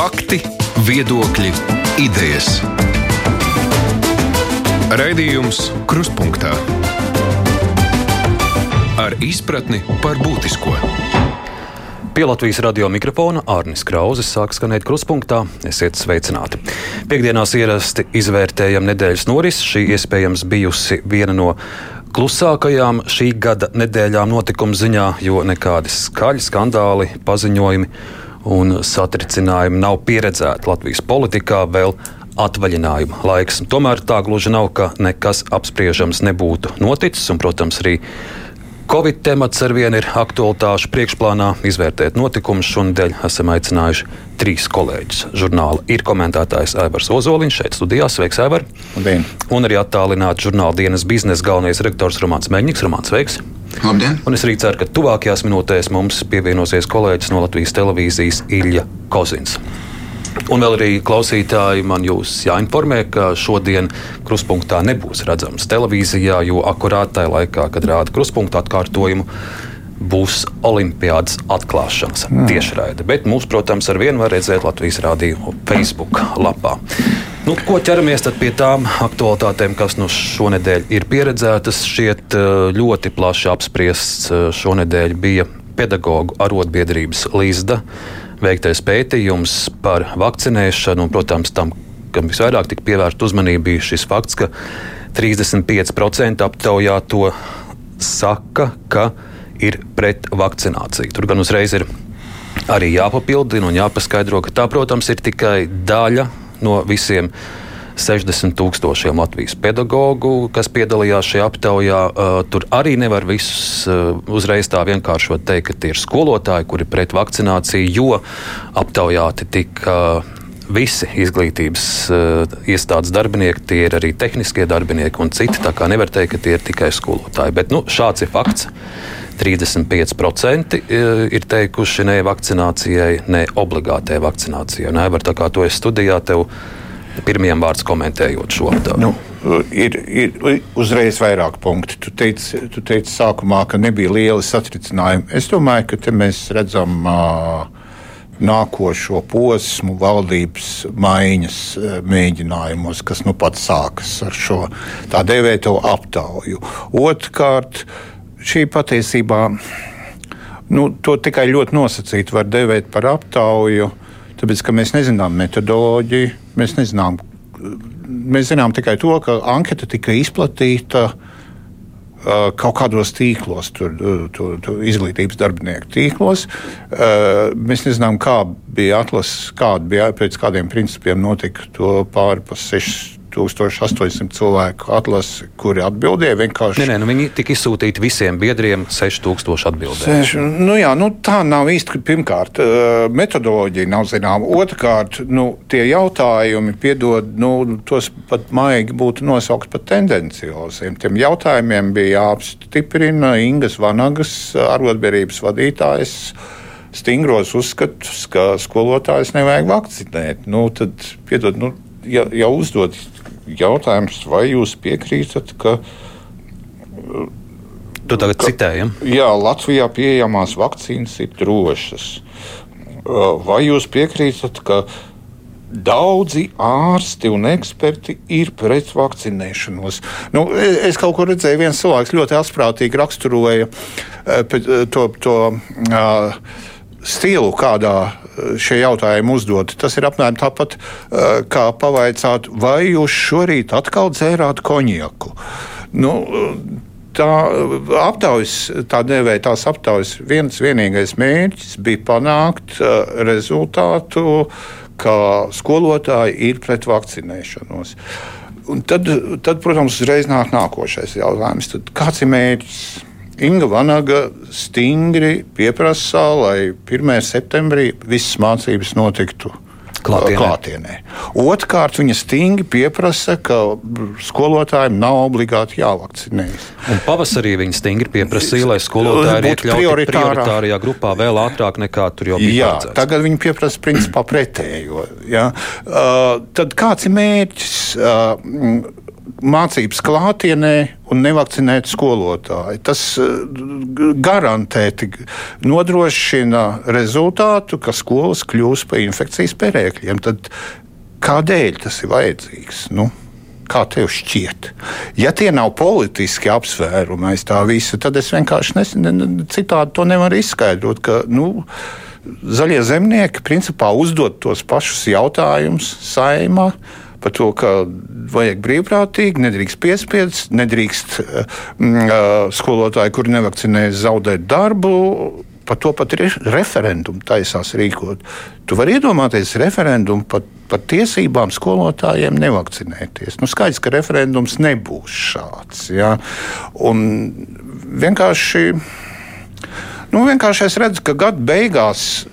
Fakti, viedokļi, idejas. Raidījums Krustpunktā ar izpratni par būtisko. Pie Latvijas radio mikrofona Arnis Krauzes sāk skanēt krustpunktā. Esiet sveicināti. Piektdienās ierasti izvērtējam nedēļas norisi. Šī iespējams bijusi viena no klusākajām šī gada nedēļām notikuma ziņā, jo nekādi skaļi skandāli, paziņojumi un satricinājumi nav pieredzēti Latvijas politikā vēl atvaļinājuma laiks. Tomēr tā gluži nav, ka nekas apspriežams nebūtu noticis, un, protams, arī Covid temats ar vienu ir aktualitāšu priekšplānā. Izvērtēt notikumus šonadēļ esam aicinājuši trīs kolēģus. Žurnāla ir komentētājs Aivars Ozoliņš šeit studijā. Sveiks, Aivar! Labdien. Un arī attālināts žurnāla dienas biznesa galvenais redaktors Romanis Meņņiks. Romāns, sveiks! Labdien! Un es arī ceru, ka tuvākajās minūtēs mums pievienosies kolēģis no Latvijas televīzijas Ilja Kozins. Un vēl arī klausītāji man jūs jāinformē, ka šodien kruspunktā nebūs redzams televīzijā, jo akurāt tajā laikā, kad rāda kruspunkta atkārtojumu, būs Olimpiādas atklāšanas mm. tiešraide. Bet mūs, protams, ar vienu var redzēt Latvijas Rādio Facebook lapā. Nu, ko ķeramies pie tām aktualitātēm, kas nu šonadēļ ir pieredzētas? Šķiet, ļoti plaši apspriests šonadēļ bija pedagoģu arotbiedrības Līsda veiktais pētījums par vakcinēšanu, un, protams, tam, kam visvairāk tika pievērsta uzmanība, bija šis fakts, ka 35% aptaujāto saka, ka ir pret vakcināciju. Tur gan uzreiz ir arī jāpapildina un jāpaskaidro, ka tā, protams, ir tikai daļa no visiem 60 tūkstošiem Latvijas pedagoģu, kas piedalījās šajā aptaujā. Tur arī nevar visus uzreiz tā vienkāršot teikt, ka tie ir skolotāji, kuri pret vakcināciju, jo aptaujāti tika visi izglītības uh, iestādes darbinieki, tie ir arī tehniskie darbinieki un citi. Tā kā nevar teikt, ka tie ir tikai skolotāji. Bet nu, šāds ir fakts. 35% ir teikuši ne vakcinācijai, ne obligātai vakcinācijai. Nē, var tā kā to es studijā tev pirmiem vārdiem komentējot šo aptauju? Nu, ir, ir uzreiz vairāk punktu. Tu teici, tu teici sākumā, ka nebija liela satricinājuma. Es domāju, ka te mēs redzam. Uh, Nākošo posmu valdības maiņas mēģinājumos, kas nu pat sākas ar šo tā dēvēto aptauju. Otrkārt, šī patiesībā nu, to tikai ļoti nosacīti var dēvēt par aptauju. Uh, Tāpēc, ka mēs nezinām metodoloģiju, mēs nezinām. Mēs zinām tikai to, ka anketa tika izplatīta uh, kaut kādos tīklos, tur, tur, tur izglītības darbinieku tīklos. Uh, mēs nezinām, kā bija atlases, kāda bija pēc kādiem principiem notika to pāri pa 6 1800 cilvēku atlasi, kuri atbildēja. Vienkārši... Nē, nē, nu viņi tika izsūtīti visiem biedriem 6000 atbildēju. Seš, nu jā, nu tā nav īsti. Pirmkārt, metodoloģija nav zināma. Otrakārt, nu, tie jautājumi, piedod, nu, tos pat maigi būtu nosaukt par tendencioziem. Tiem jautājumiem bija jāapstiprina Ingas Vanagas, arotbiedrības vadītājs stingros uzskatus, ka skolotājus nevajag vakcinēt. Nu, tad, piedod, nu, ja, ja uzdod jautājums, vai jūs piekrītat, ka. Tu tagad ka, citējam? Jā, Latvijā pieejamās vakcīnas ir drošas. Vai jūs piekrītat, ka daudzi ārsti un eksperti ir pret vakcinēšanos? Nu, es kaut kur redzēju, viens cilvēks ļoti asprātīgi raksturoja to. to uh, stilu, kādā šie jautājumi uzdoti. Tas ir apmēram tāpat, eh, kā pavaicāt, vai jūs šorīt atkal dzērāt konjaku. Nu, tā aptaujas, tā dēvēja tās aptaujas, viens vienīgais mērķis bija panākt uh, rezultātu, ka skolotāji ir pret vakcinēšanos. Un tad, tad, protams, uzreiz nāk nākošais jautājums. Tad kāds ir mērķis? Inga Vanaga stingri pieprasa, lai 1. septembrī visas mācības notiktu klātienē. klātienē. Otrkārt, viņa stingri pieprasa, ka skolotājiem nav obligāti jāvakcinējas. Un pavasarī viņa stingri pieprasīja, lai skolotāji būtu prioritārajā grupā vēl ātrāk nekā tur jau bija. Jā, paredzēts. tagad viņi pieprasa principā pretējo. Ja? Uh, tad kāds ir mērķis? Uh, mācības klātienē un nevakcinēti skolotāji. Tas garantēti nodrošina rezultātu, ka skolas kļūs par infekcijas perēkļiem. Tad kādēļ tas ir vajadzīgs? Nu? Kā tev šķiet? Ja tie nav politiski apsvērumi aiz tā visa, tad es vienkārši nes, ne, citādi to nevaru izskaidrot. Ka, nu, zaļie zemnieki principā uzdod tos pašus jautājumus saimā par to, ka vajag brīvprātīgi, nedrīkst piespiest, nedrīkst mm, skolotāji, kuri nevakcinējas, zaudēt darbu. Par to pat ir referendumu taisās rīkot. Tu vari iedomāties referendumu par, par tiesībām skolotājiem nevakcinēties. Nu, skaidrs, ka referendums nebūs šāds. Ja? Un vienkārši, nu, vienkārši es redzu, ka gada beigās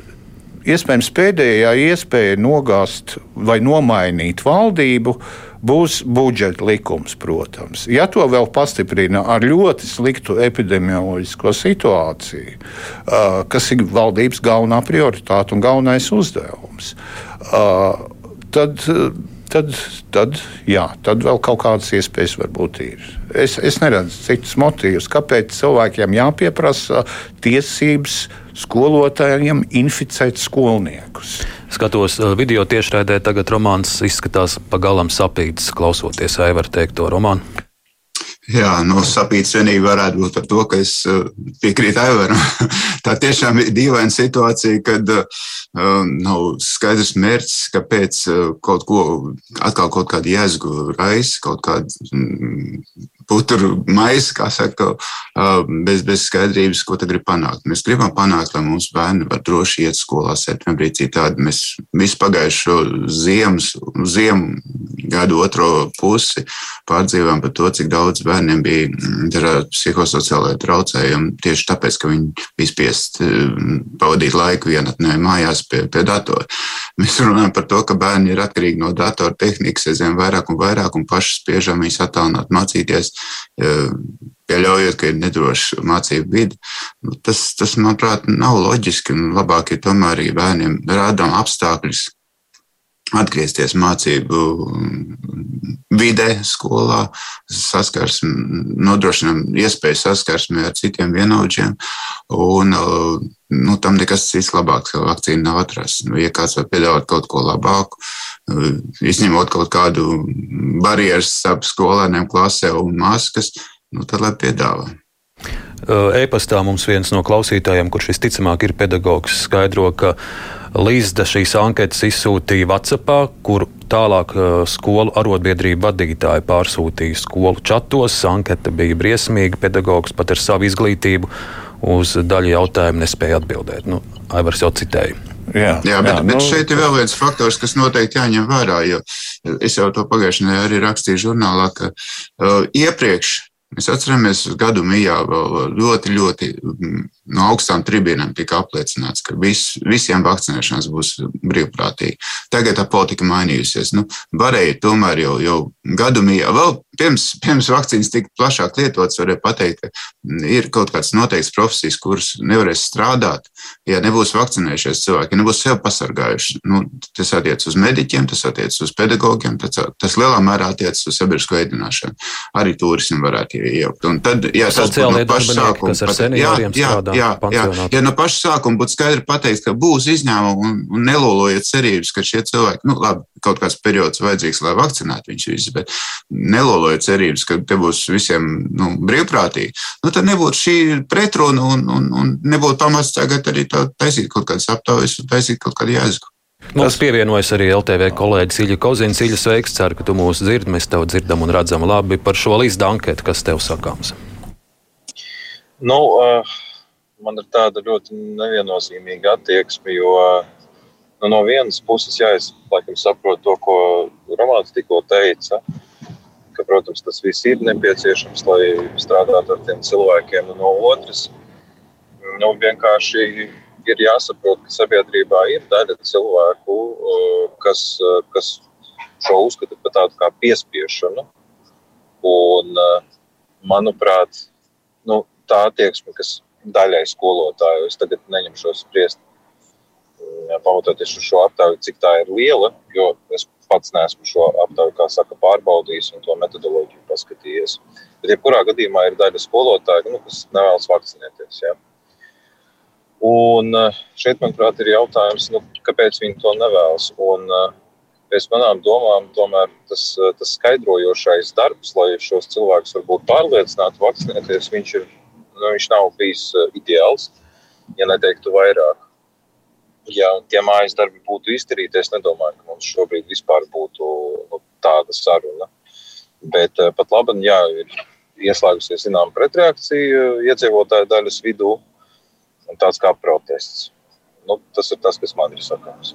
iespējams pēdējā iespēja nogāzt vai nomainīt valdību būs budžeta likums, protams. Ja to vēl pastiprina ar ļoti sliktu epidemioloģisko situāciju, kas ir valdības galvenā prioritāte un galvenais uzdevums, tad tad, tad, jā, tad vēl kaut kādas iespējas varbūt ir. Es, es neredzu citus motīvus, kāpēc cilvēkiem jāpieprasa tiesības skolotājiem inficēt skolniekus. Skatos uh, video tiešraidē, tagad romāns izskatās pagalām sapīts, klausoties Aivar teikto romānu. Jā, no nu, sapīts vienīgi varētu būt par to, ka es uh, piekrītu Aivaram. Tā tiešām ir dīvaina situācija, kad uh, nav skaidrs mērķis, kāpēc kaut ko, atkal kaut kādu jēzgu raisa, kaut kādu mm, putru maisu, kā saka, bez, bez skaidrības, ko tad grib panākt. Mēs gribam panākt, lai mūsu bērni var droši iet skolā septembrī. Citādi mēs visu pagājušo ziemas, ziemu gadu otro pusi pārdzīvām par to, cik daudz bērniem bija dažādi psihosociālai traucējumi tieši tāpēc, ka viņi bija spiest pavadīt laiku vienatnē mājās pie, pie datora. Mēs runājam par to, ka bērni ir atkarīgi no datora tehnikas aizvien vairāk un vairāk un paši spiežam viņus attālināt mācīties pieļaujot, ka ir nedroša mācību vide. Nu, tas, tas, manuprāt, nav loģiski. Labāk ir tomēr, ja bērniem rādām apstākļus atgriezties mācību vidē, skolā, saskarsmi, nodrošinām iespēju saskarsmi ar citiem vienaudžiem. Un, nu, tam nekas cits labāks, ka vakcīna nav atrasta. Nu, ja kāds var piedāvāt kaut ko labāku, izņemot kaut kādu barjeras starp skolēniem klasē un maskas, nu, tad lai piedāvā. E-pastā mums viens no klausītājiem, kurš visticamāk ir pedagogs, skaidro, ka Līsda šīs anketas izsūtīja WhatsApp, kur tālāk skolu arotbiedrību vadītāji pārsūtīja skolu čatos. Anketa bija briesmīga, pedagogs pat ar savu izglītību uz daļu jautājumu nespēja atbildēt. Nu, Aivars jau citēja. Jā, jā, bet, jā, bet nu, šeit ir vēl viens faktors, kas noteikti jāņem vērā. Es jau to pagājušajā nedēļā arī rakstīju žurnālā, ka uh, iepriekš Mēs atceramies, gadu mijā vēl ļoti, ļoti mm, no augstām tribīnēm tika apliecināts, ka vis, visiem vakcinēšanās būs brīvprātīgi. Tagad tā politika mainījusies. Nu, varēja tomēr jau, jau gadu mijā, vēl pirms, pirms vakcīnas tika plašāk lietotas, varēja pateikt, ka ir kaut kādas noteiktas profesijas, kuras nevarēs strādāt, ja nebūs vakcinējušies cilvēki, ja nebūs sevi pasargājuši. Nu, tas attiecas uz mediķiem, tas attiecas uz pedagogiem, tas, tas lielā mērā attiecas uz sabiedrisko ēdināšanu. Arī turismu varētu iejaukt. Un tad, jā, tas būtu no paša sākuma. Jā, jā, jā, jā, ja no paša sākuma būtu skaidri pateikt, ka būs izņēmumi un, un nelolojiet cerības, ka šie cilvēki, nu, labi, kaut kāds periods vajadzīgs, lai vakcinētu viņus visus, bet nelolojiet cerības, ka te būs visiem nu, brīvprātīgi, nu, tad nebūtu šī pretruna un, un, un nebūtu pamats tagad arī taisīt kaut kādas aptaujas un taisīt kaut kādu jēzu. Mums pievienojas arī LTV kolēģis Ilja Kozins. Ilja, sveiks, ceru, ka tu mūs dzirdi. Mēs tev dzirdam un redzam labi par šo līdz anketu, kas tev sakāms. Nu, uh, man ir tāda ļoti neviennozīmīga attieksme, jo nu, no vienas puses, jā, es laikam saprotu to, ko Romanis tikko teica, ka, protams, tas viss ir nepieciešams, lai strādātu ar tiem cilvēkiem, no otras, nu, vienkārši ir jāsaprot, ka sabiedrībā ir daļa cilvēku, kas, kas šo uzskata par tādu kā piespiešanu. Un, manuprāt, nu, tā attieksme, kas daļai skolotāju, es tagad neņemšos spriest, pamatoties uz šo aptauju, cik tā ir liela, jo es pats neesmu šo aptauju, kā saka, pārbaudījis un to metodoloģiju paskatījies. Bet, jebkurā gadījumā, ir daļa skolotāju, nu, kas nevēlas vakcinēties. Ja? Un šeit, manuprāt, ir jautājums, nu, kāpēc viņi to nevēlas. Un, pēc manām domām, tomēr tas, tas skaidrojošais darbs, lai šos cilvēkus varbūt pārliecinātu vakcinēties, viņš, ir, nu, viņš nav bijis ideāls, ja neteiktu vairāk ja tie mājas darbi būtu izdarīti, es nedomāju, ka mums šobrīd vispār būtu nu, tāda saruna. Bet uh, pat labi, jā, ir ieslēgusies zināma pretreakcija iedzīvotāju daļas vidū, un tāds kā protests. Nu, tas ir tas, kas man ir sakāms.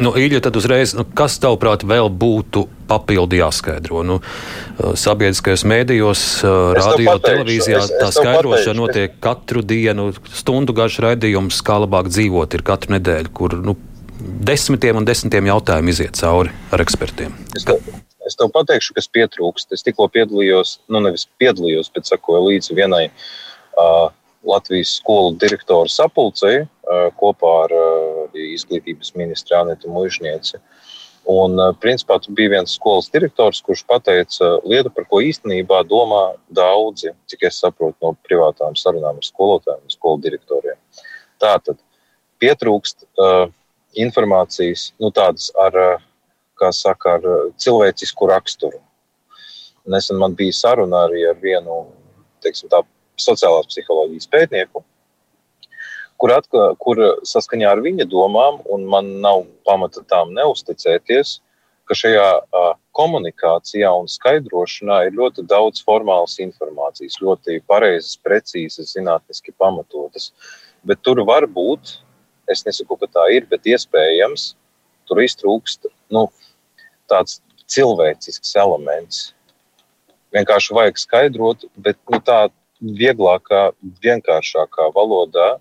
Nu, Īļa, tad uzreiz, nu, kas tavuprāt vēl būtu papildi jāskaidro? Nu, uh, sabiedriskajos mēdījos, uh, radio, televīzijā es, es tā skaidrošana notiek katru dienu, stundu garš raidījums, kā labāk dzīvot ir katru nedēļu, kur nu, desmitiem un desmitiem jautājumu iziet cauri ar ekspertiem. Es tev, es tev pateikšu, kas pietrūkst. Es tikko piedalījos, nu nevis piedalījos, bet sakoju līdzi vienai uh, Latvijas skolu direktoru sapulcei kopā ar izglītības ministru Anētu Mužnieci. Un, principā, tur bija viens skolas direktors, kurš teica lietu, par ko īstenībā domā daudzi, cik es saprotu no privātām sarunām ar skolotājiem un skolu direktoriem. Tā tad pietrūkst uh, informācijas, nu, tādas ar, kā saka, ar cilvēcisku raksturu. Nesen man bija saruna arī ar vienu, teiksim, tā sociālās psiholoģijas pētnieku, kur, atka, kur saskaņā ar viņa domām, un man nav pamata tām neusticēties, ka šajā komunikācijā un skaidrošanā ir ļoti daudz formālas informācijas, ļoti pareizas, precīzas, zinātniski pamatotas. Bet tur var būt, es nesaku, ka tā ir, bet iespējams, tur iztrūkst nu, tāds cilvēcisks elements. Vienkārši vajag skaidrot, bet nu, tā vieglākā, vienkāršākā valodā,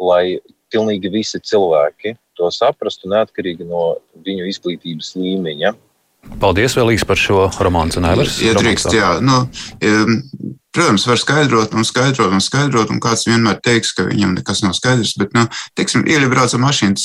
lai pilnīgi visi cilvēki to saprastu, neatkarīgi no viņu izglītības līmeņa. Paldies vēl īsi par šo romānu. Ja drīkst, jā. Nu, Protams, var skaidrot un skaidrot un skaidrot, un kāds vienmēr teiks, ka viņam nekas nav skaidrs. Bet, nu, teiksim, iebraucam mašīnas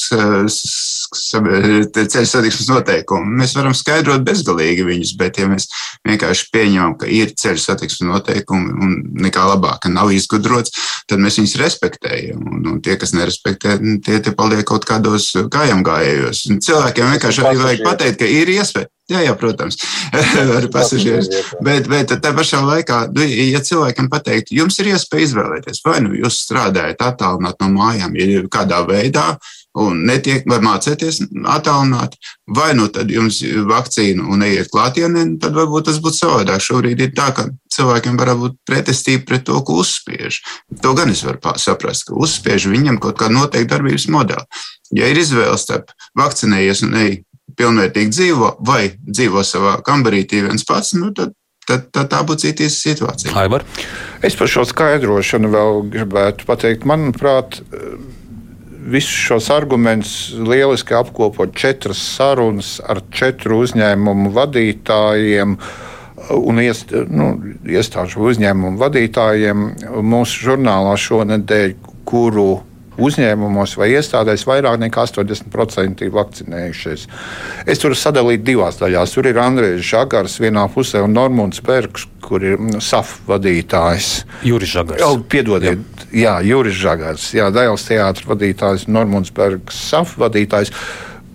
ceļu satiksmes noteikumu. Mēs varam skaidrot bezgalīgi viņus, bet, ja mēs vienkārši pieņemam, ka ir ceļu satiksmes noteikumi un nekā labāka nav izgudrots, tad mēs viņus respektējam. Un, un tie, kas nerespektē, tie, tie paliek kaut kādos kājām gājējos. Cilvēkiem vienkārši arī vajag pateikt, ka ir iespēja. Jā, jā, protams, ar pasažieriem. Bet, bet tā pašā laikā, nu, ja cilvēkam pateikt, jums ir iespēja izvēlēties, vai nu jūs strādājat attālināt no mājām, ja kādā veidā, un netiek, vai mācēties attālināt, vai nu tad jums vakcīnu un ejiet klātienē, tad varbūt tas būtu savādāk. Šobrīd ir tā, ka cilvēkiem var būt pretestība pret to, ko uzspiež. To gan es varu saprast, ka uzspiež viņam kaut kādu noteiktu darbības modeli. Ja ir izvēle starp vakcinējies un ej pilnvērtīgi dzīvo, vai dzīvo savā kambarītī viens pats, nu, tad, tad, tad tā būtu cita situācija. Aivar? Es par šo skaidrošanu vēl gribētu pateikt, manuprāt, visus šos argumentus lieliski apkopot četras sarunas ar četru uzņēmumu vadītājiem un iest, nu, iestāžu uzņēmumu vadītājiem. Mūsu žurnālā šonadēļ, kuru uzņēmumos vai iestādēs vairāk nekā 80% ir vakcinējušies. Es tur sadalīju divās daļās. Tur ir Andrēs Žagars vienā pusē un Normons Bergs, kur ir mm, SAF vadītājs. Juris Žagars. Jā, piedodiet, jā, jā Juris Žagars, jā, Dēls teātris vadītājs, Normons Bergs, SAF vadītājs,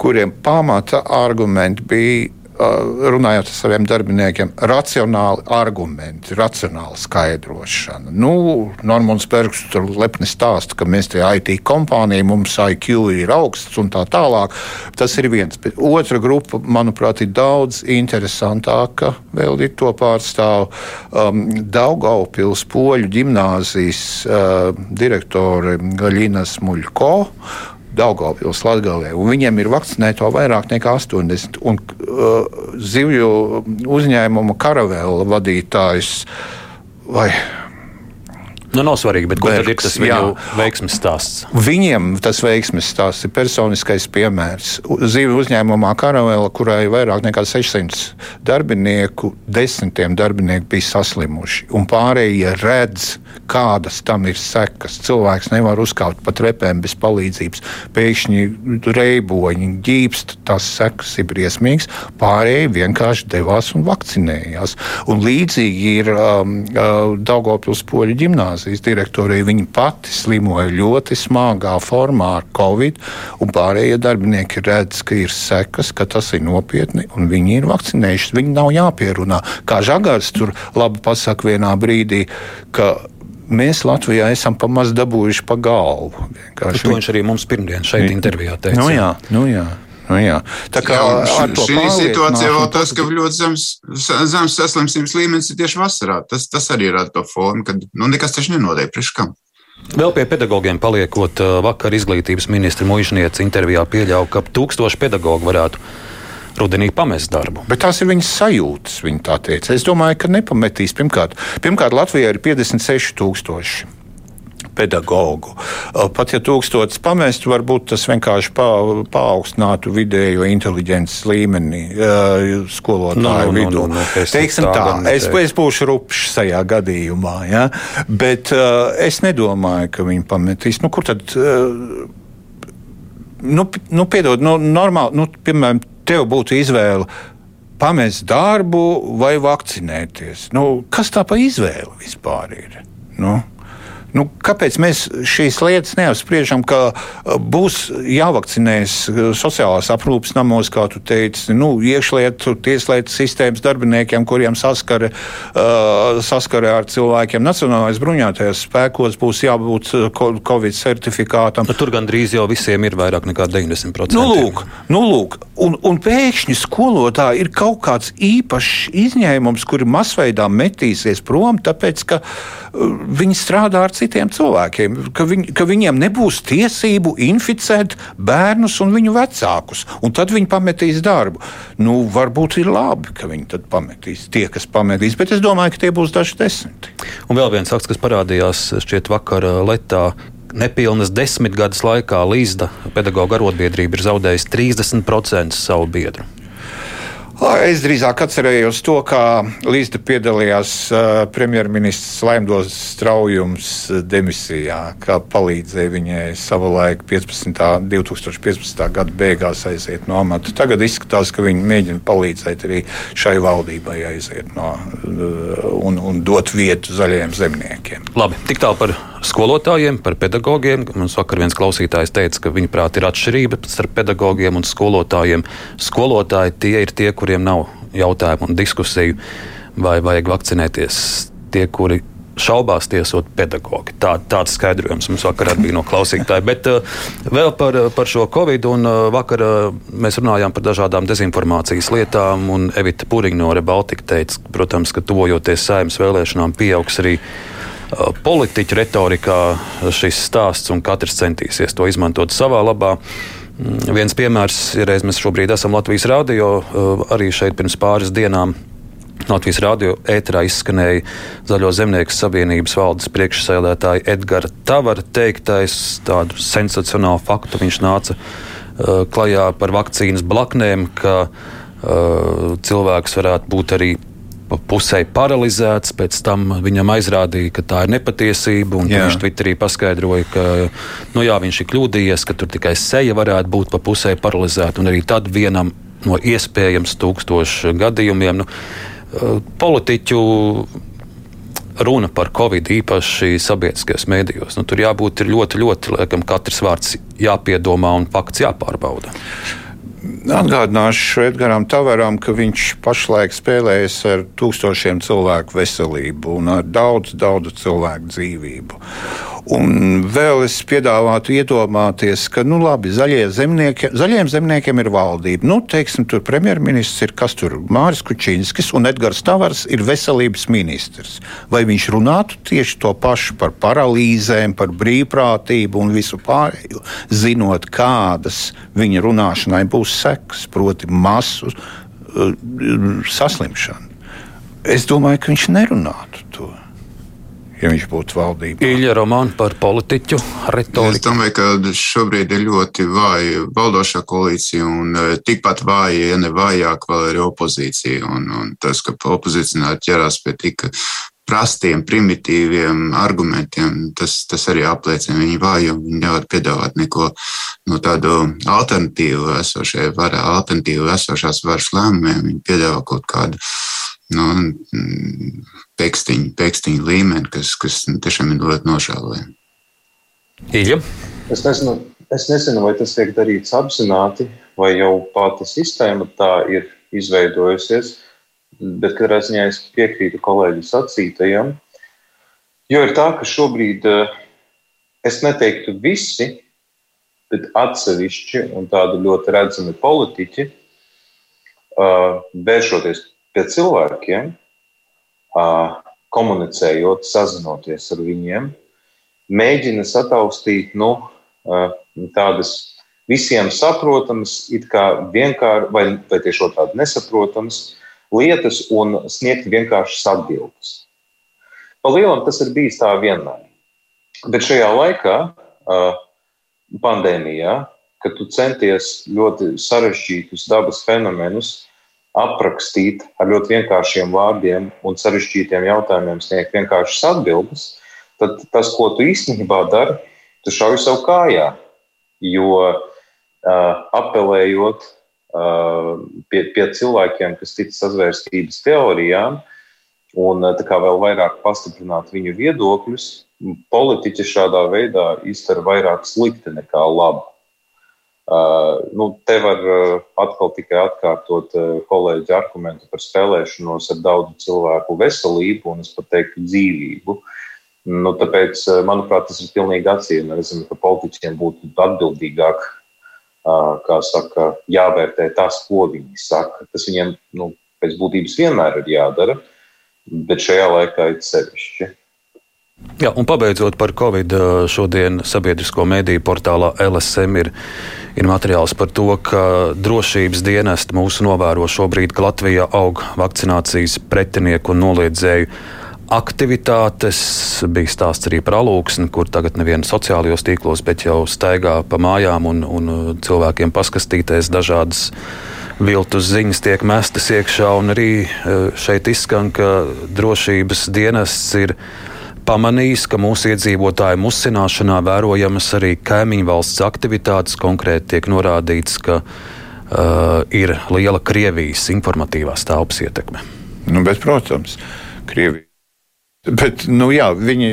kuriem pamata argumenti bija runājot ar saviem darbiniekiem, racionāli argumenti, racionāla skaidrošana. Nu, Normons Bergs tur lepni stāsta, ka mēs te IT kompānija, mums IQ ir augsts un tā tālāk. Tas ir viens. Bet otra grupa, manuprāt, ir daudz interesantāka. Vēl ir to pārstāv um, Daugaupils poļu ģimnāzijas uh, direktore Gaļina Smuļko Daugavpils, Latgalē, un viņiem ir vakcinēto vairāk nekā 80. Un uh, zivju uzņēmuma karavēla vadītājs vai Nu, nav svarīgi, bet Bergs, tad ir tas viņu veiksmes stāsts? Viņiem tas veiksmes stāsts ir personiskais piemērs. Zīve uzņēmumā Karavela, kurai ir vairāk nekā 600 darbinieku, desmitiem darbinieku bija saslimuši. Un pārējie redz, kādas tam ir sekas. Cilvēks nevar uzkāpt pat repēm bez palīdzības. Pēkšņi reiboņi, ģīpst, tas sekas ir briesmīgs. Pārējie vienkārši devās un vakcinējās. Un līdzīgi ir um, uh, Daugopils poļu ģimnāzijas direktorija. Viņa pati slimoja ļoti smagā formā ar covid, un pārējie darbinieki redz, ka ir sekas, ka tas ir nopietni, un viņi ir vakcinējušies. Viņi nav jāpierunā. Kā Žagars tur labi pasaka vienā brīdī, ka mēs Latvijā esam pamaz dabūjuši pa galvu. Vienkārši. To viņš arī mums pirmdien šeit intervijā teica. Nu jā, nu jā. Nu, jā. Tā kā jā, šī situācija vēl tas, ka ļoti zems, zems saslimstības līmenis ir tieši vasarā. Tas, tas arī rada to formu, ka nu, nekas taču nenotiek priekš kam. Vēl pie pedagogiem paliekot, vakar izglītības ministra Mužniec intervijā pieļāva, ka tūkstoši pedagogu varētu rudenī pamest darbu. Bet tās ir viņas sajūtas, viņa tā teica. Es domāju, ka nepametīs. Pirmkārt, pirmkārt Latvijā ir 56,000 pedagogu. Pat ja tūkstotis pamestu, varbūt tas vienkārši pa, paaugstinātu vidējo inteliģences līmeni skolotāju no, nu, nu, vidū. No, no, no, Teiksim tā, es, es būšu rupšs šajā gadījumā, ja? bet es nedomāju, ka viņi pametīs. Nu, kur tad? Nu, nu, piedod, nu, normāli, nu, piemēram, tev būtu izvēle pamest darbu vai vakcinēties. Nu, kas tā pa izvēli vispār ir? Nu? Nu, kāpēc mēs šīs lietas neapspriežam, ka uh, būs jāvakcinēs uh, sociālās aprūpes namos, kā tu teici, nu, iekšlietu, tieslietu sistēmas darbiniekiem, kuriem saskare, uh, saskare ar cilvēkiem. Nacionālais bruņotajos spēkos būs jābūt uh, Covid certifikātam. Bet tur gandrīz jau visiem ir vairāk nekā 90%. Nu, lūk, nu, lūk. Un, un pēkšņi skolotāji ir kaut kāds īpašs izņēmums, kuri masveidā metīsies prom, tāpēc ka viņi strādā ar cilvēkiem citiem cilvēkiem, ka, viņ, ka viņiem nebūs tiesību inficēt bērnus un viņu vecākus, un tad viņi pametīs darbu. Nu, varbūt ir labi, ka viņi tad pametīs tie, kas pametīs, bet es domāju, ka tie būs daži desmiti. Un vēl viens fakts, kas parādījās šķiet vakar Letā, nepilnas desmit gadus laikā Līsda pedagoģa arotbiedrība ir zaudējusi 30% savu biedru. Es drīzāk atcerējos to, kā Līsda piedalījās premjerministrs Laimdos Straujums demisijā, kā palīdzēja viņai savulaik 15. 2015. gada beigās aiziet no amata. Tagad izskatās, ka viņi mēģina palīdzēt arī šai valdībai aiziet no un, un dot vietu zaļajiem zemniekiem. Labi, tik tālu par skolotājiem, par pedagogiem. Mums vakar viens klausītājs teica, ka viņa prāt ir atšķirība starp pedagogiem un skolotājiem. Skolotāji tie ir tie, kuriem nav jautājumu un diskusiju, vai vajag vakcinēties. Tie, kuri šaubās tiesot pedagogi. Tā, tāds skaidrojums mums vakar bija no klausītāja. Bet uh, vēl par, par šo covid. Un, uh, vakar uh, mēs runājām par dažādām dezinformācijas lietām. Evita Puriņa no Rebaltika teica, protams, ka tuvojoties saimnes vēlēšanām, pieaugs arī politiķu retorikā šis stāsts, un katrs centīsies to izmantot savā labā. Mm, viens piemērs ir, mēs šobrīd esam Latvijas Rādio, arī šeit pirms pāris dienām. Latvijas Rādio ēterā izskanēja Zaļo zemnieku savienības valdes priekšsēdētāja Edgara Tavara teiktais, tādu sensacionālu faktu viņš nāca uh, klajā par vakcīnas blaknēm, ka uh, cilvēks varētu būt arī pusē paralizēts, pēc tam viņam aizrādīja, ka tā ir nepatiesība. Viņš Twitterī paskaidroja, ka nu jā, viņš ir kļūdījies, ka tur tikai seja varētu būt pa pusē paralizēta. Un arī tad vienam no iespējams tūkstošu gadījumiem nu, eh, politiķu runa par covid īpaši sabiedriskajos mēdījos. Nu, tur jābūt ļoti, ļoti, laikam, katrs vārds jāpiedomā un fakts jāpārbauda. Atgādināšu Edgars Tavaram, ka viņš pašlaik spēlējas ar tūkstošiem cilvēku veselību un ar daudz, daudz cilvēku dzīvību. Un vēl es piedāvātu iedomāties, ka nu, labi, zemnieki, zaļiem zemniekiem ir valdība. Nu, teiksim, tur premjerministrs ir kas tur Māris Kučīnskis un Edgars Tavars ir veselības ministrs. Vai viņš runātu tieši to pašu par paralīzēm, par brīvprātību un visu pārējo, zinot, kādas viņa runāšanai būs sekas, proti, masu uh, saslimšana? Es domāju, ka viņš nerunātu to. Ja viņš būtu valdībā. Ilja Romāna par politiķu retoriku. Es domāju, ka šobrīd ir ļoti vāja valdošā koalīcija un tikpat vāja, ja ne vājāk, vēl ir opozīcija. Un, un tas, ka opozicionāri ķerās pie tik prastiem, primitīviem argumentiem, tas, tas arī apliecina viņu vājumu. Viņi nevar piedāvāt neko no tādu alternatīvu esošai varai, alternatīvu esošās varas lēmumiem. Viņi piedāvā kaut kādu nu, pēkstiņu, pēkstiņu līmeni, kas, kas tiešām ir ļoti nožēlojami. Ilja? Es nezinu, es nezinu, vai tas tiek darīts apzināti, vai jau pati sistēma tā ir izveidojusies. Bet katrā ziņā es piekrītu kolēģi sacītajam. Jo ir tā, ka šobrīd eh, es neteiktu visi, bet atsevišķi un tādi ļoti redzami politiķi, eh, vēršoties pie cilvēkiem, komunicējot, sazinoties ar viņiem, mēģina sataustīt nu, tādas visiem saprotamas, it kā vienkārši vai, vai tieši otrādi nesaprotamas lietas un sniegt vienkāršas atbildes. Pa lielam tas ir bijis tā vienmēr. Bet šajā laikā, pandēmijā, kad tu centies ļoti sarežģītus dabas fenomenus aprakstīt ar ļoti vienkāršiem vārdiem un sarežģītiem jautājumiem, sniegt vienkāršas atbildes, tad tas, ko tu īstenībā dari, tu šauj sev kājā. Jo uh, apelējot pie, pie cilvēkiem, kas tic sazvērstības teorijām, un vēl vairāk pastiprināt viņu viedokļus, politiķi šādā veidā izdara vairāk slikti nekā labi. Nu, te var atkal tikai atkārtot kolēģi argumentu par spēlēšanos ar daudzu cilvēku veselību un es pat teiktu dzīvību. Nu, tāpēc, manuprāt, tas ir pilnīgi acīm, ka politiķiem būtu atbildīgāk saka, jāvērtē tas, ko viņi saka. Tas viņiem nu, pēc būtības vienmēr ir jādara, bet šajā laikā ir sevišķi. Jā, un pabeidzot par Covid, šodien sabiedrisko mediju portālā LSM ir, ir materiāls par to, ka drošības dienesti mūsu novēro šobrīd, ka Latvijā aug vakcinācijas pretinieku un noliedzēju aktivitātes. Bija stāsts arī par alūksni, kur tagad nevienu sociālajos tīklos, bet jau staigā pa mājām un, un cilvēkiem paskastīties dažādas viltus ziņas tiek mestas iekšā. Arī uh, šeit izskan, ka drošības dienests ir pamanījis, ka mūsu iedzīvotāju musināšanā vērojamas arī kaimiņu valsts aktivitātes. Konkrēti tiek norādīts, ka uh, ir liela Krievijas informatīvās telpas ietekme. Nu, bet, protams, Krievija Bet, nu, jā, viņi,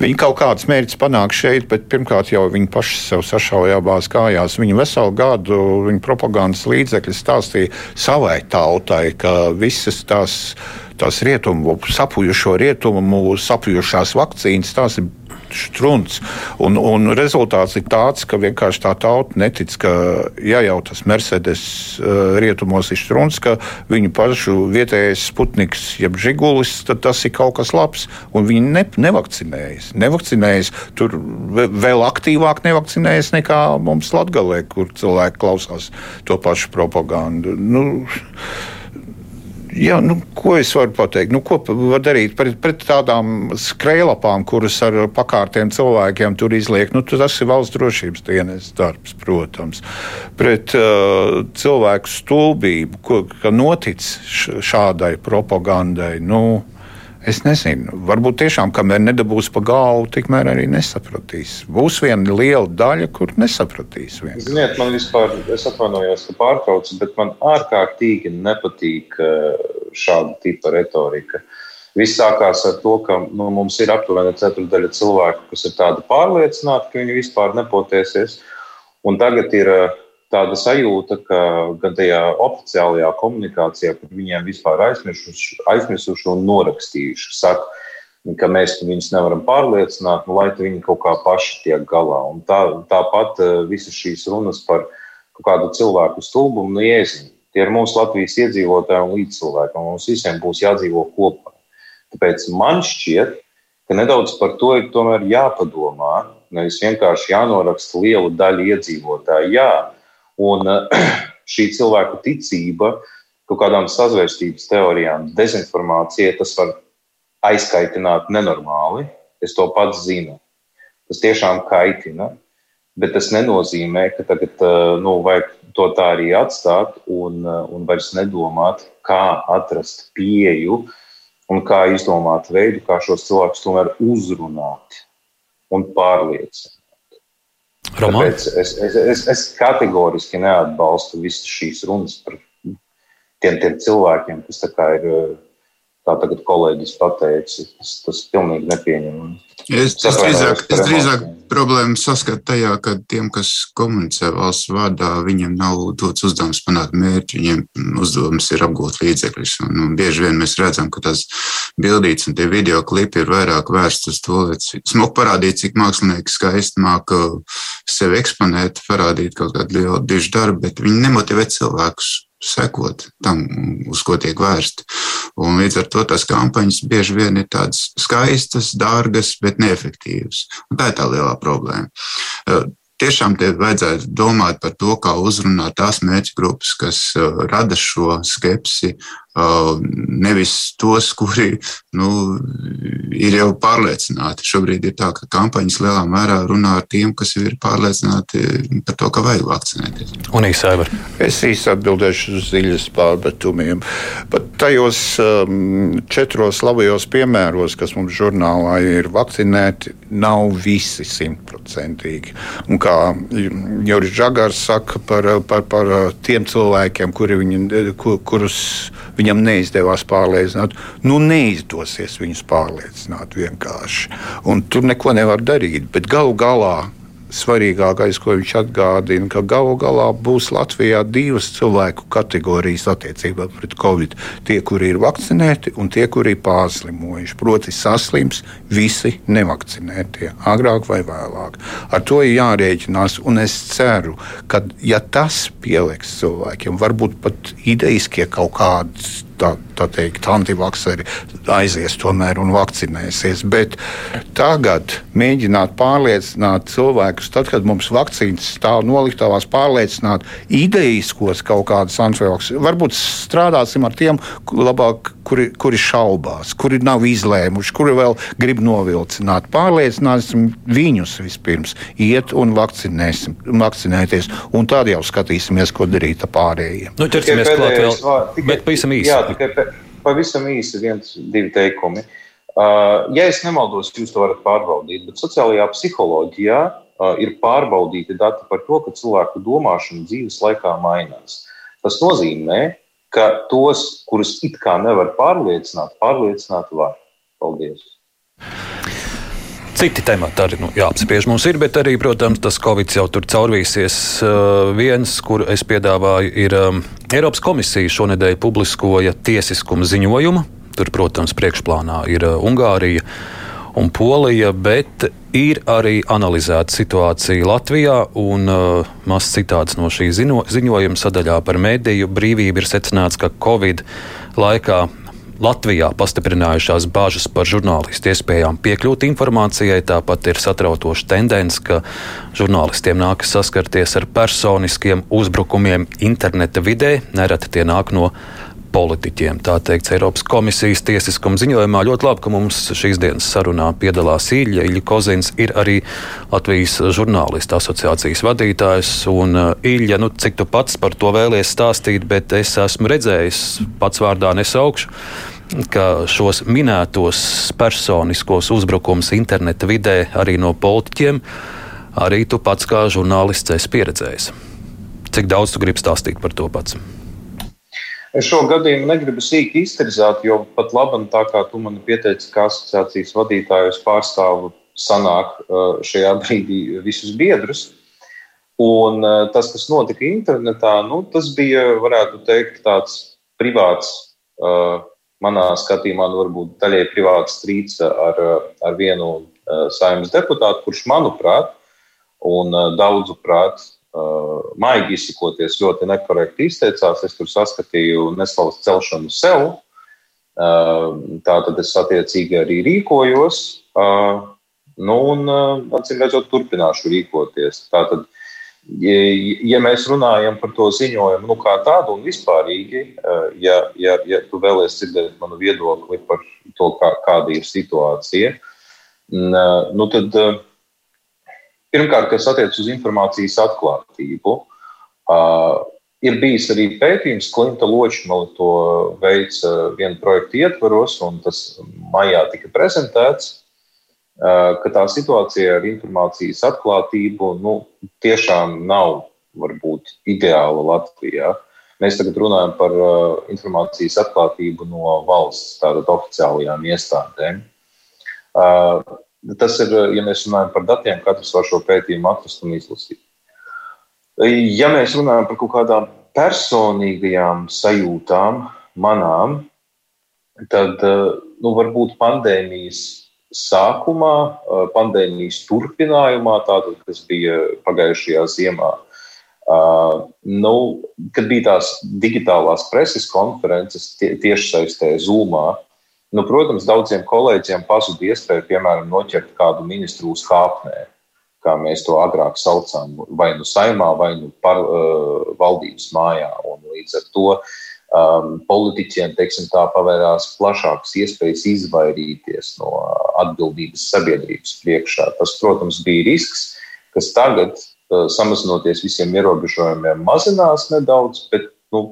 viņi kaut kādas mērķus panāk šeit, bet pirmkārt jau viņi paši sev sašauja abās kājās. Viņi veselu gadu viņa propagandas līdzekļi stāstīja savai tautai, ka visas tās, tās rietumu, sapujušo rietumu, sapujušās vakcīnas, tās ir strunts. Un, un rezultāts ir tāds, ka vienkārši tā tauta netic, ka, ja jau tas Mercedes uh, rietumos ir strunts, ka viņu pašu vietējais sputniks, jeb žigulis, tad tas ir kaut kas labs. Un viņi ne, nevakcinējas. Nevakcinējas tur vēl aktīvāk nevakcinējas nekā mums Latgalē, kur cilvēki klausās to pašu propagandu. Nu, Jā, nu, ko es varu pateikt? Nu, ko var darīt pret, pret tādām skrejlapām, kuras ar pakārtiem cilvēkiem tur izliek? Nu, tas ir valsts drošības dienas darbs, protams. Pret uh, cilvēku stulbību, ko notic šādai propagandai. Nu, Es nezinu, varbūt tiešām, kamēr nedabūs pa galvu, tikmēr arī nesapratīs. Būs viena liela daļa, kur nesapratīs. Vienkārši. Ziniet, man vispār, es atvainojos, ka pārtraucu, bet man ārkārtīgi nepatīk eh, šāda tipa retorika. Viss sākās ar to, ka nu, mums ir aptuveni ceturdaļa cilvēku, kas ir tādi pārliecināti, ka viņi vispār nepotēsies. Un tagad ir uh, tāda sajūta, ka gan tajā oficiālajā komunikācijā par viņiem vispār aizmirsuši, aizmirsuši un norakstījuši. Saka, ka mēs viņus nevaram pārliecināt, nu, lai viņi kaut kā paši tiek galā. Un tā, tāpat eh, visas šīs runas par kaut kādu cilvēku stulbumu un ieziņu. Tie ir mūsu Latvijas iedzīvotāji un līdzcilvēki, un mums visiem būs jādzīvo kopā. Tāpēc man šķiet, ka nedaudz par to ir jāpadomā. Nevis vienkārši jānoraksta liela daļa iedzīvotāju. Jā, Un eh, šī cilvēku ticība kaut kādām sazvērstības teorijām, dezinformācija, tas var aizkaitināt nenormāli. Es to pats zinu. Tas tiešām kaitina, bet tas nenozīmē, ka tagad nu, vajag to tā arī atstāt un, un vairs nedomāt, kā atrast pieeju un kā izdomāt veidu, kā šos cilvēkus tomēr uzrunāt un pārliecināt. Tāpēc es, es, es, es kategoriski neatbalstu visas šīs runas par tiem, tiem cilvēkiem, kas ir kā tagad kolēģis pateica, tas, tas pilnīgi nepieņemami. Es, es drīzāk, es drīzāk problēmu saskatu tajā, ka tiem, kas komunicē valsts vārdā, viņiem nav dots uzdevums panākt mērķi, viņiem uzdevums ir apgūt līdzekļus. Un, un bieži vien mēs redzam, ka tas bildīts un tie video klipi ir vairāk vērsts uz to, lai smuk parādīt, cik mākslinieki skaisti māka sevi eksponēt, parādīt kaut kādu lielu dišu darbu, bet viņi nemotivē cilvēkus sekot tam, uz ko tiek vērsta. Un līdz ar to tās kampaņas bieži vien ir tādas skaistas, dārgas, bet neefektīvas. Un tā ir tā lielā problēma. Tiešām te vajadzētu domāt par to, kā uzrunāt tās mērķa grupas, kas rada šo skepsi, nevis tos, kuri nu, ir jau pārliecināti. Šobrīd ir tā, ka kampaņas lielā mērā runā ar tiem, kas ir pārliecināti par to, ka vajag vakcinēties. Un īsāver. Es īsi atbildēšu uz ziļas pārmetumiem. Pat tajos um, četros labajos piemēros, kas mums žurnālā ir vakcinēti, nav visi simtprocentīgi. Un kā Juris Žagars saka par, par, par tiem cilvēkiem, kuri viņi, kur, kurus viņam neizdevās pārliecināt. Nu, neizdosies viņus pārliecināt vienkārši. Un tur neko nevar darīt. Bet galu galā svarīgākais, ko viņš atgādina, ka galu galā būs Latvijā divas cilvēku kategorijas attiecībā pret covid. Tie, kuri ir vakcinēti, un tie, kuri ir pārslimojuši. Proti, saslims visi nevakcinētie, agrāk vai vēlāk. Ar to ir jārēķinās, un es ceru, ka ja tas pieliks cilvēkiem, varbūt pat idejiskie kaut kādas tā, tā teikt, antivakseri aizies tomēr un vakcinēsies. Bet tagad mēģināt pārliecināt cilvēkus, tad, kad mums vakcīnas stāv noliktavās, pārliecināt idejiskos kaut kādus antivakserus. Varbūt strādāsim ar tiem, labāk, kuri, kuri šaubās, kuri nav izlēmuši, kuri vēl grib novilcināt. Pārliecināsim viņus vispirms, iet un vakcinēties, un tad jau skatīsimies, ko darīt ar pārējiem. Nu, ķersimies klāt vēl, bet pavisam īsi. Jā, tikai pavisam īsi viens, divi teikumi. Uh, ja es nemaldos, jūs to varat pārbaudīt, bet sociālajā psiholoģijā uh, ir pārbaudīti dati par to, ka cilvēku domāšana dzīves laikā mainās. Tas nozīmē, ka tos, kurus it kā nevar pārliecināt, pārliecināt var. Paldies! Citi temati arī nu, jāapspriež mums ir, bet arī, protams, tas Covid jau tur caurvīsies. Uh, viens, kur es piedāvāju, ir um, Eiropas komisija šonadēļ publiskoja tiesiskuma ziņojumu. Tur, protams, priekšplānā ir uh, Ungārija un Polija, bet ir arī analizēta situācija Latvijā. Un, uh, Mazs citāts no šī ziņo, ziņojuma sadaļā par mediju brīvību ir secināts, ka Covid laikā Latvijā pastiprinājušās bažas par žurnālistu iespējām piekļūt informācijai. Tāpat ir satraucoša tendence, ka žurnālistiem nākas saskarties ar personiskiem uzbrukumiem interneta vidē. Nereti tie nāk no politiķiem. Tā teikts Eiropas komisijas tiesiskuma ziņojumā. Ļoti labi, ka mums šīs dienas sarunā piedalās Ilja. Ilja Kozins ir arī Latvijas žurnālistu asociācijas vadītājs. Un, uh, Ilja, nu, cik tu pats par to vēlies stāstīt, bet es esmu redzējis, pats vārdā nesaukšu ka šos minētos personiskos uzbrukumus interneta vidē arī no politiķiem, arī tu pats kā žurnālists esi pieredzējis. Cik daudz tu gribi stāstīt par to pats? Es šo gadījumu negribu sīki izterzēt, jo pat labi, tā kā tu man pieteici, kā asociācijas vadītājus pārstāvu sanāk uh, šajā brīdī visus biedrus. Un uh, tas, kas notika internetā, nu, tas bija, varētu teikt, tāds privāts uh, manā skatījumā, nu, varbūt daļai privāts strīds ar, ar vienu saimnes deputātu, kurš, manuprāt, un daudzu prāt, uh, maigi izsakoties, ļoti nekorekti izteicās. Es tur saskatīju neslavas celšanu sev. Tā tad es attiecīgi arī rīkojos. Nu, un, acīm redzot, turpināšu rīkoties. Tātad, uh, Ja mēs runājam par to ziņojumu, nu, kā tādu un vispārīgi, ja, ja, ja tu vēlēsies dzirdēt manu viedokli par to, kā, kāda ir situācija. Nu, tad, pirmkārt, kas attiecas uz informācijas atklātību, ir bijis arī pētījums, Klimta Ločmala to veica vienu projektu ietvaros, un tas maijā tika prezentēts ka tā situācija ar informācijas atklātību nu, tiešām nav varbūt ideāla Latvijā. Mēs tagad runājam par informācijas atklātību no valsts oficiālajām iestādēm. Tas ir, ja mēs runājam par datiem, katrs var šo pētījumu atrast un izlasīt. Ja mēs runājam par kaut kādām personīgajām sajūtām, manām, tad nu, varbūt pandēmijas sākumā, pandēmijas turpinājumā, tātad, kas bija pagājušajā ziemā. Uh, nu, kad bija tās digitālās preses konferences tie, tiešsaistē Zoomā, nu, protams, daudziem kolēģiem pazuda iespēja, piemēram, noķert kādu ministru uz kāpnē, kā mēs to agrāk saucām, vai nu saimā, vai nu par, uh, valdības mājā. Un līdz ar to um, politiķiem teiksim, tā, pavērās plašākas iespējas izvairīties no atbildības sabiedrības priekšā. Tas, protams, bija risks, kas tagad, uh, samazinoties visiem ierobežojumiem, mazinās nedaudz, bet nu,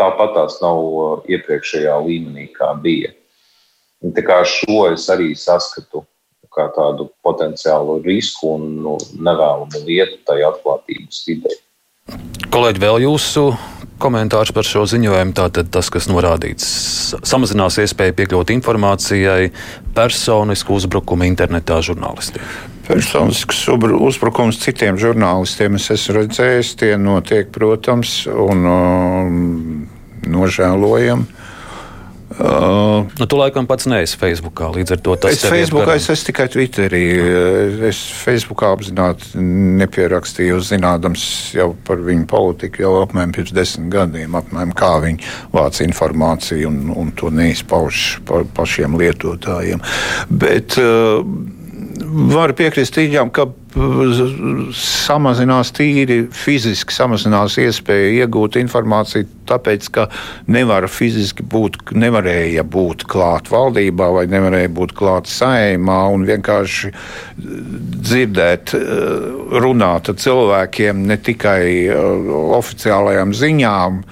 tāpat tās nav uh, iepriekšējā līmenī, kā bija. Kā šo es arī saskatu kā tādu potenciālu risku un nu, nevēlamu lietu tajā atklātības vidē. Kolēģi, vēl jūsu komentārs par šo ziņojumu. Tātad tas, kas norādīts, samazinās iespēja piekļūt informācijai, personisku uzbrukumu internetā žurnālistiem. Personisks uzbrukums citiem žurnālistiem es esmu redzējis, tie notiek, protams, un um, nožēlojami. Uh, nu, tu laikam pats neesi Facebookā. Līdz ar to tas ir. Facebookā es esmu tikai Twitterī. Es Facebookā apzināti nepierakstīju, zinādams jau par viņu politiku jau apmēram pirms desmit gadiem, apmēram kā viņi vāc informāciju un, un to neizpauž pa, pašiem lietotājiem. Bet, uh, Varu piekrist Tīģām, ka samazinās tīri fiziski, samazinās iespēja iegūt informāciju, tāpēc, ka nevar fiziski būt, nevarēja būt klāt valdībā vai nevarēja būt klāt saimā un vienkārši dzirdēt, runāt ar cilvēkiem ne tikai oficiālajām ziņām,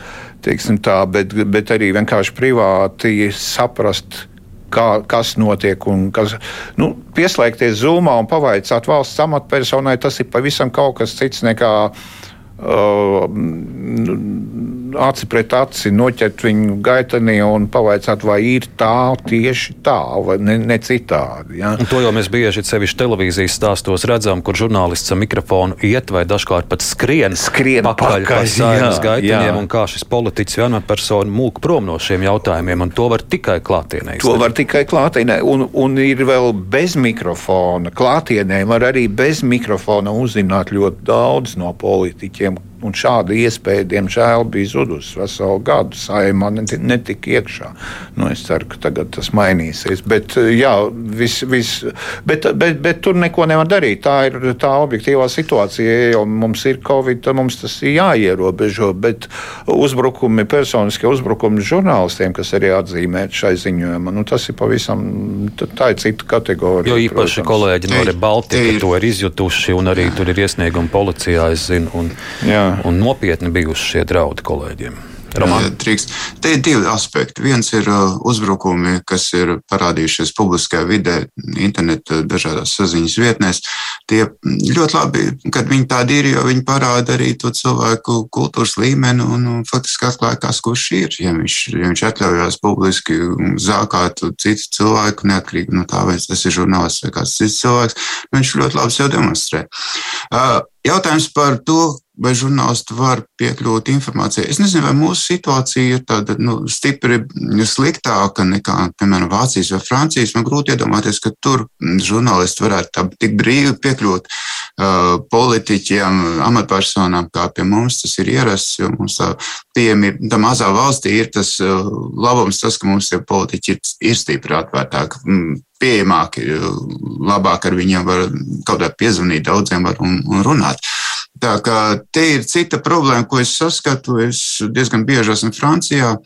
tā, bet, bet arī vienkārši privāti saprast, kā, kas notiek. Kas, nu, pieslēgties Zoomā un pavaicāt valsts amatpersonai, tas ir pavisam kaut kas cits nekā uh, aci pret aci noķert viņu gaitenī un pavaicāt, vai ir tā tieši tā, vai ne, ne citādi. Ja? To jau mēs bieži sevišķi televīzijas stāstos redzam, kur žurnālists ar mikrofonu iet vai dažkārt pat skrien, skrien pakaļ, pakaļ pa saimas gaiteniem, un kā šis politiķis vai amatpersona mūk prom no šiem jautājumiem, un to var tikai klātienē. To var tikai klātienē, un, un ir vēl bez mikrofona. Klātienē var arī bez mikrofona uzzināt ļoti daudz no politiķiem, Un šāda iespēja, diemžēl, bija zudusi veselu gadu. Saimā netika iekšā. Nu, es ceru, ka tagad tas mainīsies. Bet, jā, vis, vis, bet, bet, bet tur neko nevar darīt. Tā ir tā objektīvā situācija. Ja mums ir covid, tad mums tas ir jāierobežo. Bet uzbrukumi, personiskie uzbrukumi žurnālistiem, kas arī atzīmēti šai ziņojumā, nu, tas ir pavisam tā ir cita kategorija. Jo īpaši protams. kolēģi no Rebaltika to ir izjutuši un arī tur ir iesniegumi policijā, es zinu. Un, jā un nopietni bijuši šie draudi kolēģiem. Trīkst. Te ir divi aspekti. Viens ir uh, uzbrukumi, kas ir parādījušies publiskajā vidē, interneta dažādās saziņas vietnēs. Tie ļoti labi, kad viņi tādi ir, jo viņi parāda arī to cilvēku kultūras līmeni un, un faktiski atklāja, kas kurš ir. Ja viņš, ja viņš atļaujās publiski zākāt citu cilvēku, neatkarīgi no tā, vai tas ir žurnālists vai kāds cits cilvēks, viņš ļoti labi sev demonstrē. Uh, jautājums par to, vai žurnālisti var piekļūt informācijai. Es nezinu, vai mūsu situācija ir tāda nu, stipri sliktāka nekā, piemēram, Vācijas vai Francijas. Man grūti iedomāties, ka tur žurnālisti varētu tā, tik brīvi piekļūt uh, politiķiem, amatpersonām, kā pie mums tas ir ierasts. Mums tā pieejami, tā mazā valstī ir tas uh, labums, tas, ka mums tie politiķi ir, ir stipri atvērtāki. Pieejamāki, labāk ar viņiem var kaut kā piezvanīt, daudziem var un, un runāt. Tā kā te ir cita problēma, ko es saskatu. Es diezgan bieži esmu Francijā.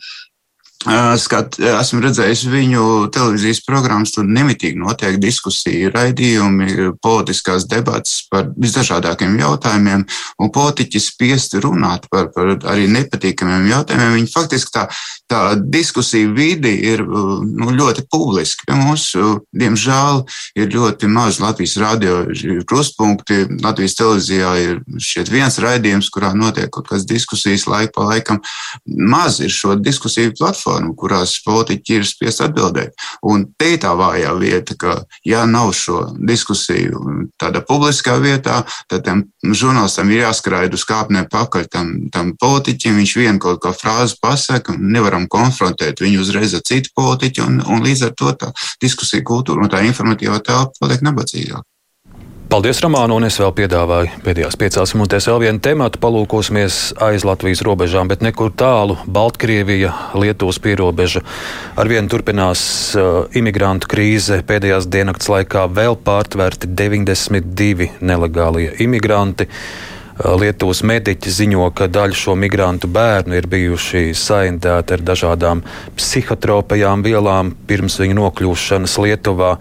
Skat, esmu redzējis viņu televīzijas programmas, tur nemitīgi notiek diskusija, raidījumi, politiskās debatas par visdažādākiem jautājumiem, un politiķi spiesti runāt par, par arī nepatīkamiem jautājumiem. Viņi faktiski tā, tā diskusija vidi ir nu, ļoti publiski. Pie mums, diemžēl, ir ļoti maz Latvijas radio krustpunkti. Latvijas televīzijā ir šeit viens raidījums, kurā notiek kaut kādas diskusijas laika pa laikam. Maz ir šo diskusiju platformu platformu, kurās politiķi ir spiest atbildēt. Un te ir tā vājā vieta, ka, ja nav šo diskusiju tādā publiskā vietā, tad tam žurnālistam ir jāskraida uz kāpnēm pakaļ tam, tam politiķim. Viņš vienu kaut kā frāzi pasaka, nevaram konfrontēt viņu uzreiz ar citu politiķu, un, un līdz ar to tā diskusija kultūra un tā informatīvā telpa paliek nabadzīgāka. Paldies, Ramāna, un es vēl piedāvāju pēdējās piecās minūtēs vēl vienu tematu. Palūkosimies aiz Latvijas robežām, bet nekur tālu - Baltkrievija, Lietuvas pierobeža. Arvien turpinās uh, imigrantu krīze. Pēdējās diennakts laikā vēl pārtverti 92 nelegālie imigranti. Uh, Lietuvas mediķi ziņo, ka daļa šo migrantu bērnu ir bijuši saindēti ar dažādām psihotropajām vielām pirms viņu nokļūšanas Lietuvā.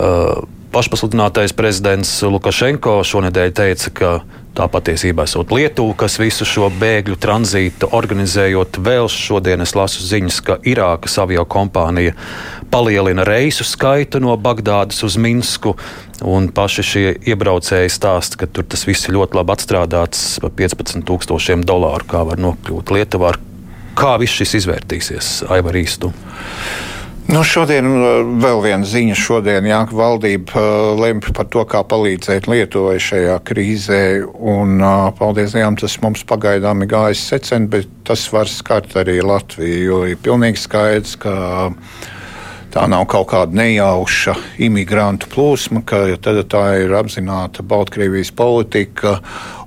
Uh, Pašpasludinātais prezidents Lukašenko šonadēļ teica, ka tā patiesībā esot Lietuva, kas visu šo bēgļu tranzītu organizējot. Vēl šodien es lasu ziņas, ka Irākas avio kompānija palielina reisu skaitu no Bagdādas uz Minsku. Un paši šie iebraucēji stāsta, ka tur tas viss ir ļoti labi atstrādāts par 15,000 dolāru, kā var nokļūt Lietuvā. Kā viss šis izvērtīsies, Aivar Īstu? Nu, šodien uh, vēl viena ziņa. Šodien jā, valdība uh, lemj par to, kā palīdzēt Lietuvai šajā krīzē. Un, uh, paldies Dievam, tas mums pagaidām ir gājis secen, bet tas var skart arī Latviju. Jo ir pilnīgi skaidrs, ka tā nav kaut kāda nejauša imigrantu plūsma, ka tā ir apzināta Baltkrievijas politika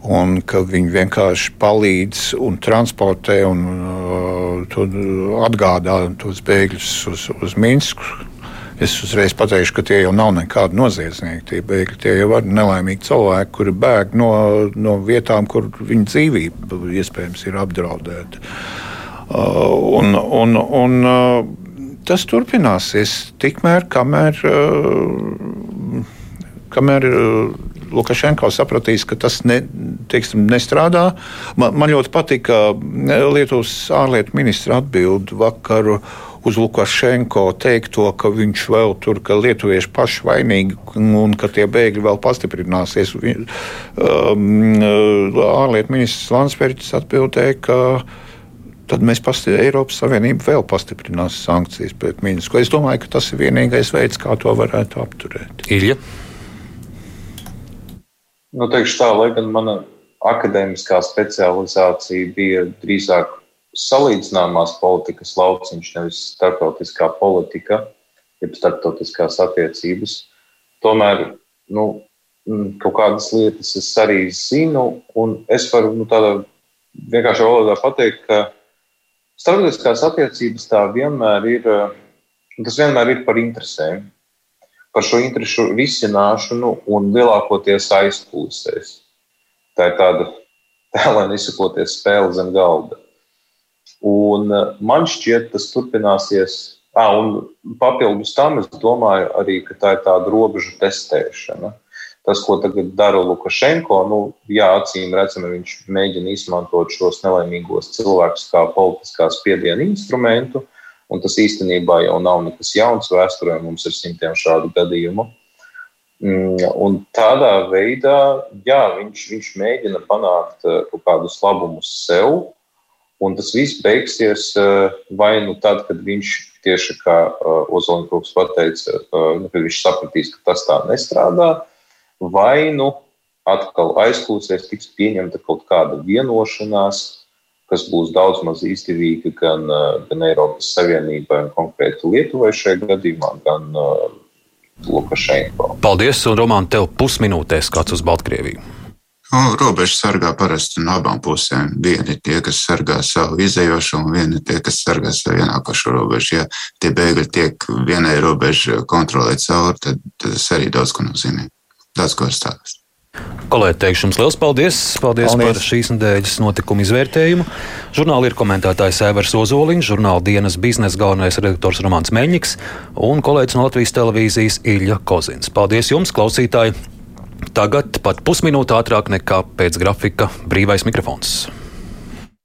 un ka viņi vienkārši palīdz un transportē un uh, atgādā tos bēgļus uz, uz Minsku. Es uzreiz pateikšu, ka tie jau nav nekādi noziedznieki. Tie bēgļi tie jau ir nelaimīgi cilvēki, kuri bēg no, no vietām, kur viņu dzīvība iespējams ir apdraudēta. Uh, un, un, un, uh, tas turpināsies tikmēr, kamēr, uh, kamēr uh, Lukašenko sapratīs, ka tas ne, teiksim, nestrādā. Man, man ļoti patika Lietuvas ārlietu ministra atbildi vakaru uz Lukašenko teikto, ka viņš vēl tur, ka lietuvieši paši vainīgi un ka tie bēgļi vēl pastiprināsies. Um, ārlietu ministrs Landsbergis atbildēja, ka tad mēs pasti, Eiropas Savienība vēl pastiprinās sankcijas pret Minsku. Es domāju, ka tas ir vienīgais veids, kā to varētu apturēt. Ilja. Nu, teikšu tā, lai gan mana akadēmiskā specializācija bija drīzāk salīdzināmās politikas lauciņš, nevis starptautiskā politika, jeb starptautiskās attiecības. Tomēr nu, kaut kādas lietas es arī zinu, un es varu nu, tādā vienkāršā valodā pateikt, ka starptautiskās attiecības tā vienmēr ir, tas vienmēr ir par interesēm par šo interesu risināšanu un lielākoties aizkulisēs. Tā ir tāda tēlēna izsakoties spēle zem galda. Un eh, man šķiet, tas turpināsies. À, un papildus tam es domāju arī, ka tā ir tāda robežu testēšana. Tas, ko tagad dara Lukašenko, nu, jā, acīm redzami, viņš mēģina izmantot šos nelaimīgos cilvēkus kā politiskā spiediena instrumentu, Un tas īstenībā jau nav nekas jauns vēsturē, mums ir simtiem šādu gadījumu. Mm, un tādā veidā jā, viņš, viņš mēģina panākt eh, kaut kādus labumus sev, un tas viss beigsies eh, vai nu tad, kad viņš tieši kā eh, Ozoliņš pateica, nu, kad viņš sapratīs, ka tas tā nestrādā, vai nu atkal aizklūsies, tiks pieņemta kaut kāda vienošanās, kas būs daudz maz izdevīga gan, eh, gan Eiropas Savienībai, un konkrēti Lietuvai šajā gadījumā, gan uh, Lukašenko. Paldies, un Roman, tev pusminūtēs kāds uz Baltkrieviju. Nu, robežu sargā parasti no abām pusēm. Vieni ir tie, kas sargā savu izējošo, un vieni tie, kas sargā savu ienākošo robežu. Ja tie bēgļi tiek vienai robežai kontrolēt cauri, tad tas arī daudz ko nozīmē. Daudz ko var stāstīt. Kolēģi, teikšu jums liels paldies. Paldies, paldies. par šīs nedēļas notikumu izvērtējumu. Žurnāli ir komentētājs Evers Ozoliņš, žurnāla dienas biznesa galvenais redaktors Romāns Meļņiks un kolēģis no Latvijas televīzijas Ilja Kozins. Paldies jums, klausītāji! Tagad pat pusminūte ātrāk nekā pēc grafika brīvais mikrofons.